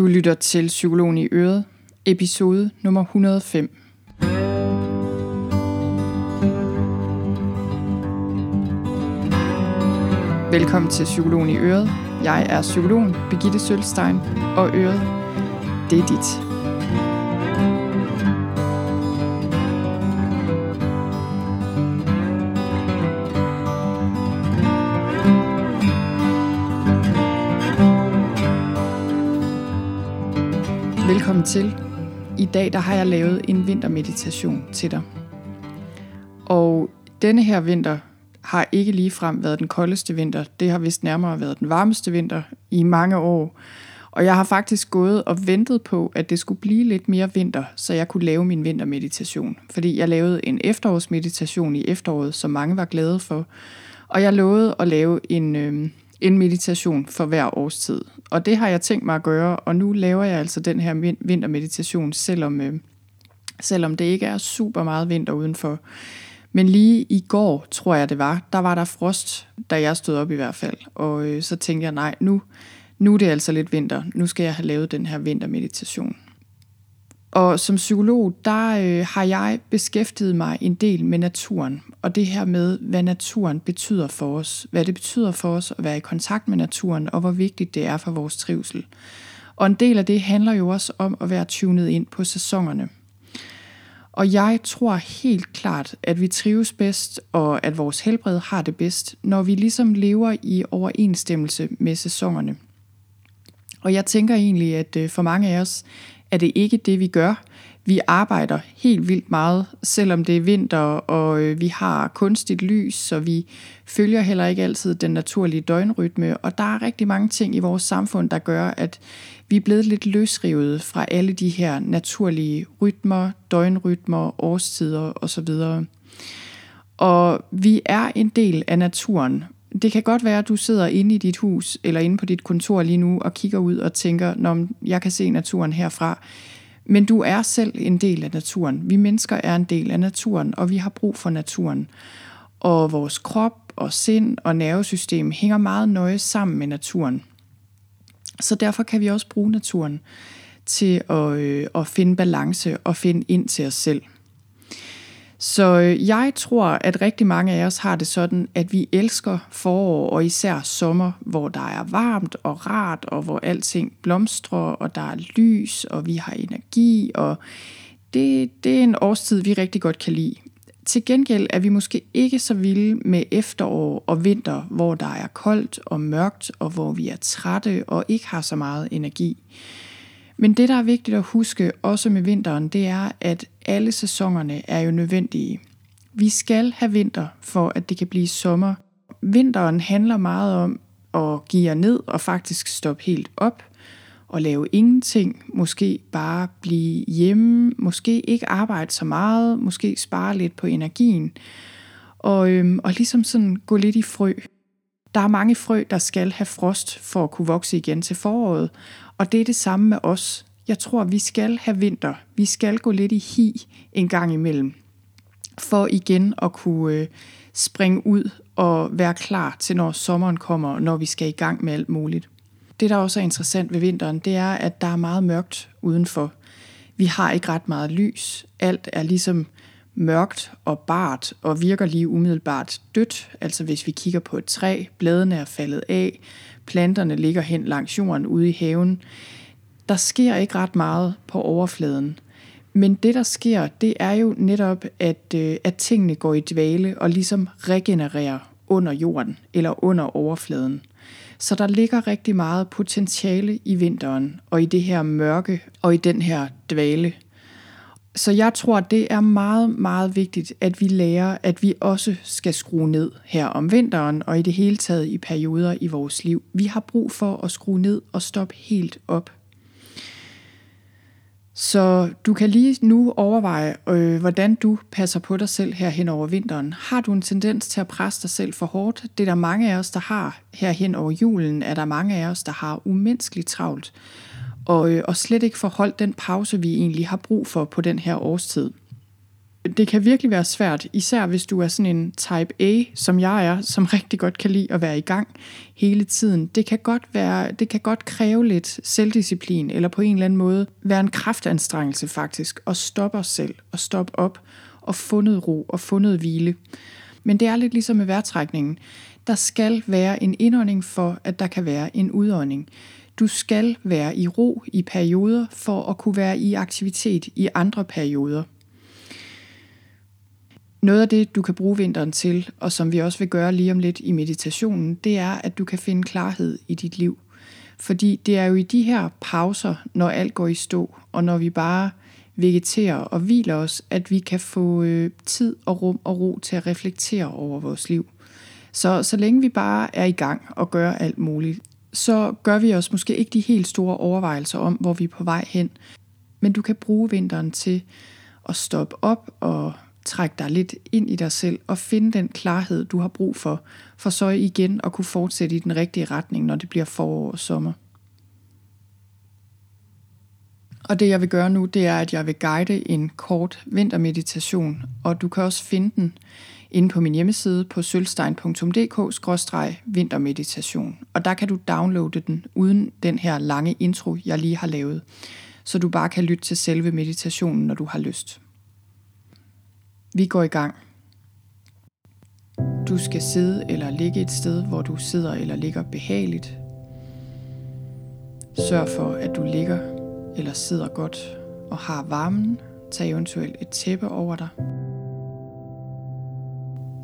Du lytter til Psykologen i Øret, episode nummer 105. Velkommen til Psykologen i Øret. Jeg er psykologen Birgitte Sølstein, og Øret, det er dit. Velkommen til. I dag der har jeg lavet en vintermeditation til dig. Og denne her vinter har ikke ligefrem været den koldeste vinter. Det har vist nærmere været den varmeste vinter i mange år. Og jeg har faktisk gået og ventet på, at det skulle blive lidt mere vinter, så jeg kunne lave min vintermeditation. Fordi jeg lavede en efterårsmeditation i efteråret, som mange var glade for. Og jeg lovede at lave en, øh, en meditation for hver årstid. Og det har jeg tænkt mig at gøre, og nu laver jeg altså den her vintermeditation, selvom, øh, selvom det ikke er super meget vinter udenfor. Men lige i går, tror jeg det var, der var der frost, da jeg stod op i hvert fald. Og øh, så tænkte jeg, nej, nu, nu er det altså lidt vinter. Nu skal jeg have lavet den her vintermeditation. Og som psykolog, der øh, har jeg beskæftiget mig en del med naturen, og det her med, hvad naturen betyder for os. Hvad det betyder for os at være i kontakt med naturen, og hvor vigtigt det er for vores trivsel. Og en del af det handler jo også om at være tunet ind på sæsonerne. Og jeg tror helt klart, at vi trives bedst, og at vores helbred har det bedst, når vi ligesom lever i overensstemmelse med sæsonerne. Og jeg tænker egentlig, at øh, for mange af os er det ikke det, vi gør. Vi arbejder helt vildt meget, selvom det er vinter, og øh, vi har kunstigt lys, så vi følger heller ikke altid den naturlige døgnrytme. Og der er rigtig mange ting i vores samfund, der gør, at vi er blevet lidt løsrivet fra alle de her naturlige rytmer, døgnrytmer, årstider osv. Og vi er en del af naturen. Det kan godt være, at du sidder inde i dit hus eller inde på dit kontor lige nu og kigger ud og tænker, når jeg kan se naturen herfra. Men du er selv en del af naturen. Vi mennesker er en del af naturen, og vi har brug for naturen. Og vores krop og sind og nervesystem hænger meget nøje sammen med naturen. Så derfor kan vi også bruge naturen til at, øh, at finde balance og finde ind til os selv. Så øh, jeg tror, at rigtig mange af os har det sådan, at vi elsker forår og især sommer, hvor der er varmt og rart, og hvor alting blomstrer, og der er lys, og vi har energi, og det, det er en årstid, vi rigtig godt kan lide. Til gengæld er vi måske ikke så vilde med efterår og vinter, hvor der er koldt og mørkt, og hvor vi er trætte og ikke har så meget energi. Men det, der er vigtigt at huske, også med vinteren, det er, at alle sæsonerne er jo nødvendige. Vi skal have vinter, for at det kan blive sommer. Vinteren handler meget om at give jer ned og faktisk stoppe helt op og lave ingenting. Måske bare blive hjemme, måske ikke arbejde så meget, måske spare lidt på energien. Og, øhm, og ligesom sådan gå lidt i frø. Der er mange frø, der skal have frost for at kunne vokse igen til foråret, og det er det samme med os. Jeg tror, vi skal have vinter. Vi skal gå lidt i hi en gang imellem, for igen at kunne øh, springe ud og være klar til, når sommeren kommer, når vi skal i gang med alt muligt. Det, der også er interessant ved vinteren, det er, at der er meget mørkt udenfor. Vi har ikke ret meget lys. Alt er ligesom mørkt og bart og virker lige umiddelbart dødt. Altså hvis vi kigger på et træ, bladene er faldet af, planterne ligger hen langs jorden ude i haven. Der sker ikke ret meget på overfladen. Men det, der sker, det er jo netop, at, øh, at tingene går i dvale og ligesom regenererer under jorden eller under overfladen. Så der ligger rigtig meget potentiale i vinteren og i det her mørke og i den her dvale. Så jeg tror, det er meget, meget vigtigt, at vi lærer, at vi også skal skrue ned her om vinteren og i det hele taget i perioder i vores liv. Vi har brug for at skrue ned og stoppe helt op. Så du kan lige nu overveje, øh, hvordan du passer på dig selv her hen over vinteren. Har du en tendens til at presse dig selv for hårdt? Det er der mange af os, der har. Her hen over julen er der mange af os, der har umenneskeligt travlt og, øh, og slet ikke forholdt den pause, vi egentlig har brug for på den her årstid. Det kan virkelig være svært, især hvis du er sådan en type A, som jeg er, som rigtig godt kan lide at være i gang hele tiden. Det kan godt, være, det kan godt kræve lidt selvdisciplin, eller på en eller anden måde være en kraftanstrengelse faktisk, at stoppe os selv, og stoppe op, og fundet ro, og fundet hvile. Men det er lidt ligesom med vejrtrækningen. Der skal være en indånding for, at der kan være en udånding. Du skal være i ro i perioder for at kunne være i aktivitet i andre perioder. Noget af det, du kan bruge vinteren til, og som vi også vil gøre lige om lidt i meditationen, det er, at du kan finde klarhed i dit liv. Fordi det er jo i de her pauser, når alt går i stå, og når vi bare vegeterer og hviler os, at vi kan få øh, tid og rum og ro til at reflektere over vores liv. Så så længe vi bare er i gang og gør alt muligt, så gør vi os måske ikke de helt store overvejelser om, hvor vi er på vej hen. Men du kan bruge vinteren til at stoppe op og trække dig lidt ind i dig selv og finde den klarhed, du har brug for, for så igen at kunne fortsætte i den rigtige retning, når det bliver forår og sommer. Og det jeg vil gøre nu, det er, at jeg vil guide en kort vintermeditation, og du kan også finde den inde på min hjemmeside på sølvstein.dk-vintermeditation. Og der kan du downloade den uden den her lange intro, jeg lige har lavet, så du bare kan lytte til selve meditationen, når du har lyst. Vi går i gang. Du skal sidde eller ligge et sted, hvor du sidder eller ligger behageligt. Sørg for, at du ligger eller sidder godt og har varmen. Tag eventuelt et tæppe over dig.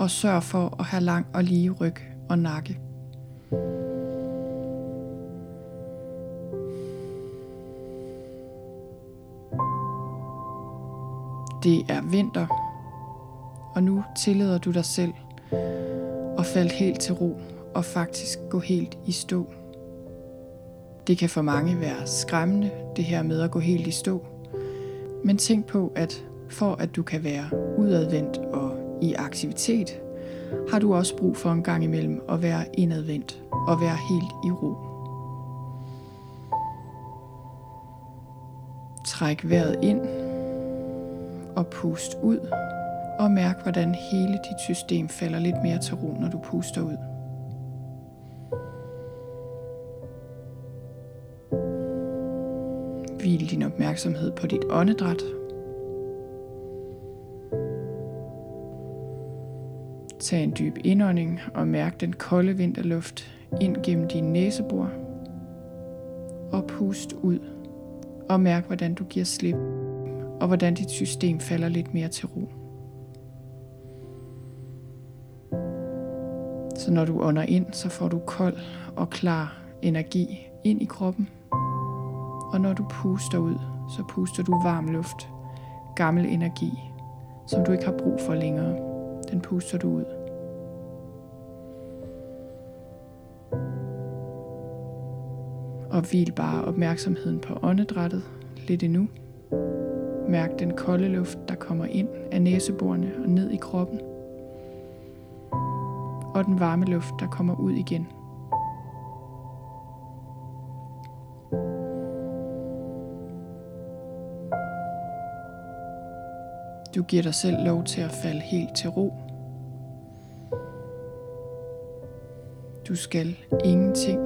Og sørg for at have lang og lige ryg og nakke. Det er vinter, og nu tillader du dig selv at falde helt til ro og faktisk gå helt i stå. Det kan for mange være skræmmende, det her med at gå helt i stå. Men tænk på, at for at du kan være udadvendt og i aktivitet, har du også brug for en gang imellem at være indadvendt og være helt i ro. Træk vejret ind og pust ud og mærk, hvordan hele dit system falder lidt mere til ro, når du puster ud. Hvil din opmærksomhed på dit åndedræt. Tag en dyb indånding og mærk den kolde vinterluft ind gennem din næsebor. Og pust ud og mærk, hvordan du giver slip og hvordan dit system falder lidt mere til ro. Så når du ånder ind, så får du kold og klar energi ind i kroppen. Og når du puster ud, så puster du varm luft, gammel energi, som du ikke har brug for længere. Den puster du ud. Og hvil bare opmærksomheden på åndedrættet lidt endnu. Mærk den kolde luft, der kommer ind af næseborene og ned i kroppen og den varme luft, der kommer ud igen. Du giver dig selv lov til at falde helt til ro. Du skal ingenting.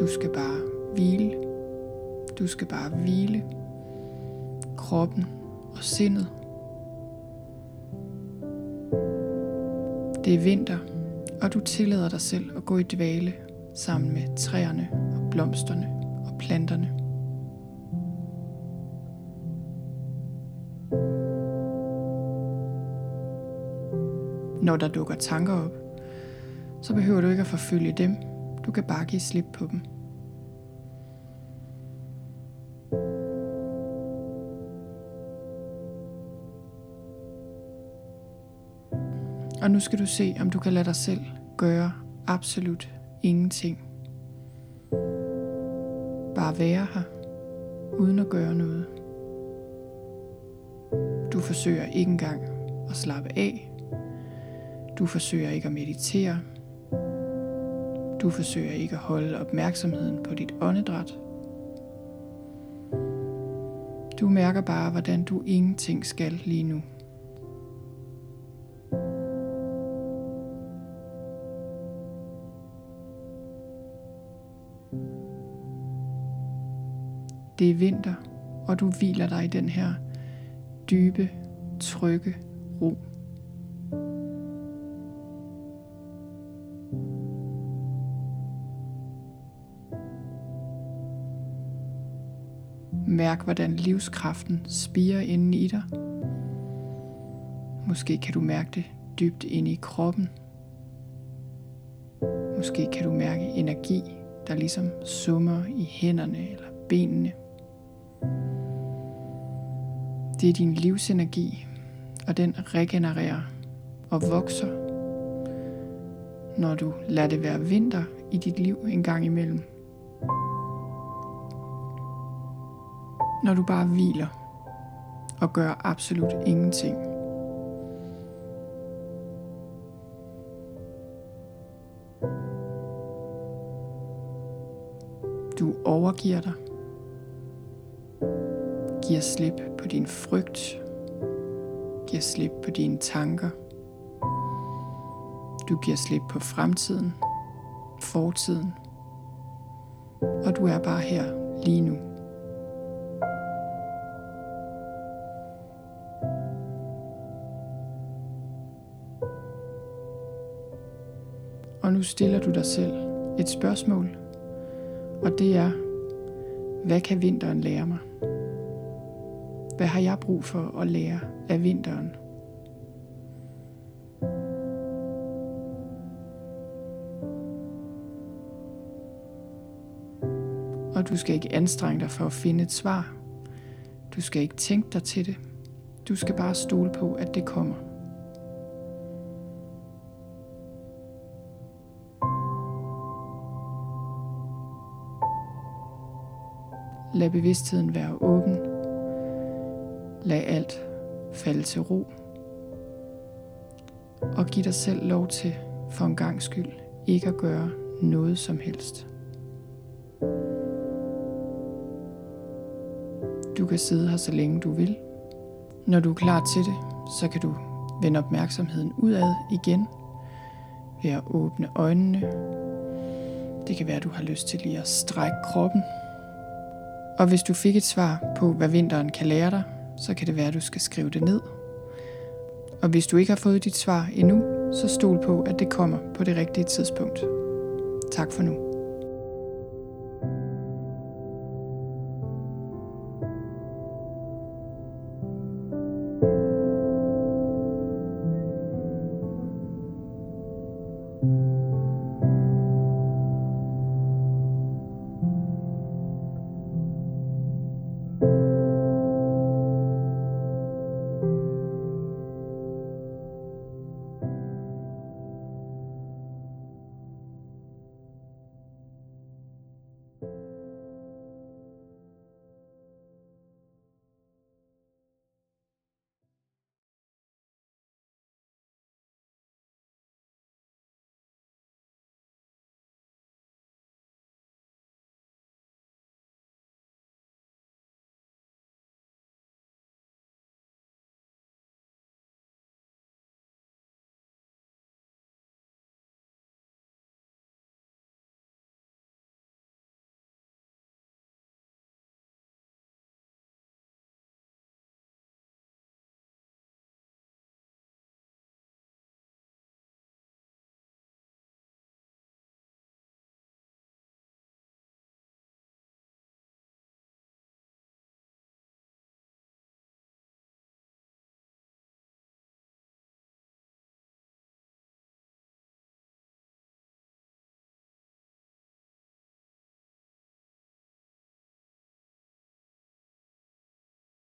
Du skal bare hvile. Du skal bare hvile kroppen og sindet. Det er vinter, og du tillader dig selv at gå i dvale sammen med træerne og blomsterne og planterne. Når der dukker tanker op, så behøver du ikke at forfølge dem. Du kan bare give slip på dem. Og nu skal du se, om du kan lade dig selv gøre absolut ingenting. Bare være her, uden at gøre noget. Du forsøger ikke engang at slappe af. Du forsøger ikke at meditere. Du forsøger ikke at holde opmærksomheden på dit åndedræt. Du mærker bare, hvordan du ingenting skal lige nu. Det er vinter, og du hviler dig i den her dybe, trygge ro. Mærk, hvordan livskraften spiger inden i dig. Måske kan du mærke det dybt inde i kroppen. Måske kan du mærke energi, der ligesom summer i hænderne eller benene. Det er din livsenergi, og den regenererer og vokser, når du lader det være vinter i dit liv en gang imellem. Når du bare hviler og gør absolut ingenting. Du overgiver dig. Giver slip på din frygt. Giver slip på dine tanker. Du giver slip på fremtiden, fortiden. Og du er bare her lige nu. Nu stiller du dig selv et spørgsmål, og det er, hvad kan vinteren lære mig? Hvad har jeg brug for at lære af vinteren? Og du skal ikke anstrenge dig for at finde et svar. Du skal ikke tænke dig til det. Du skal bare stole på, at det kommer. Lad bevidstheden være åben. Lad alt falde til ro. Og giv dig selv lov til, for en gang skyld, ikke at gøre noget som helst. Du kan sidde her så længe du vil. Når du er klar til det, så kan du vende opmærksomheden udad igen ved at åbne øjnene. Det kan være, at du har lyst til lige at strække kroppen og hvis du fik et svar på, hvad vinteren kan lære dig, så kan det være, at du skal skrive det ned. Og hvis du ikke har fået dit svar endnu, så stol på, at det kommer på det rigtige tidspunkt. Tak for nu.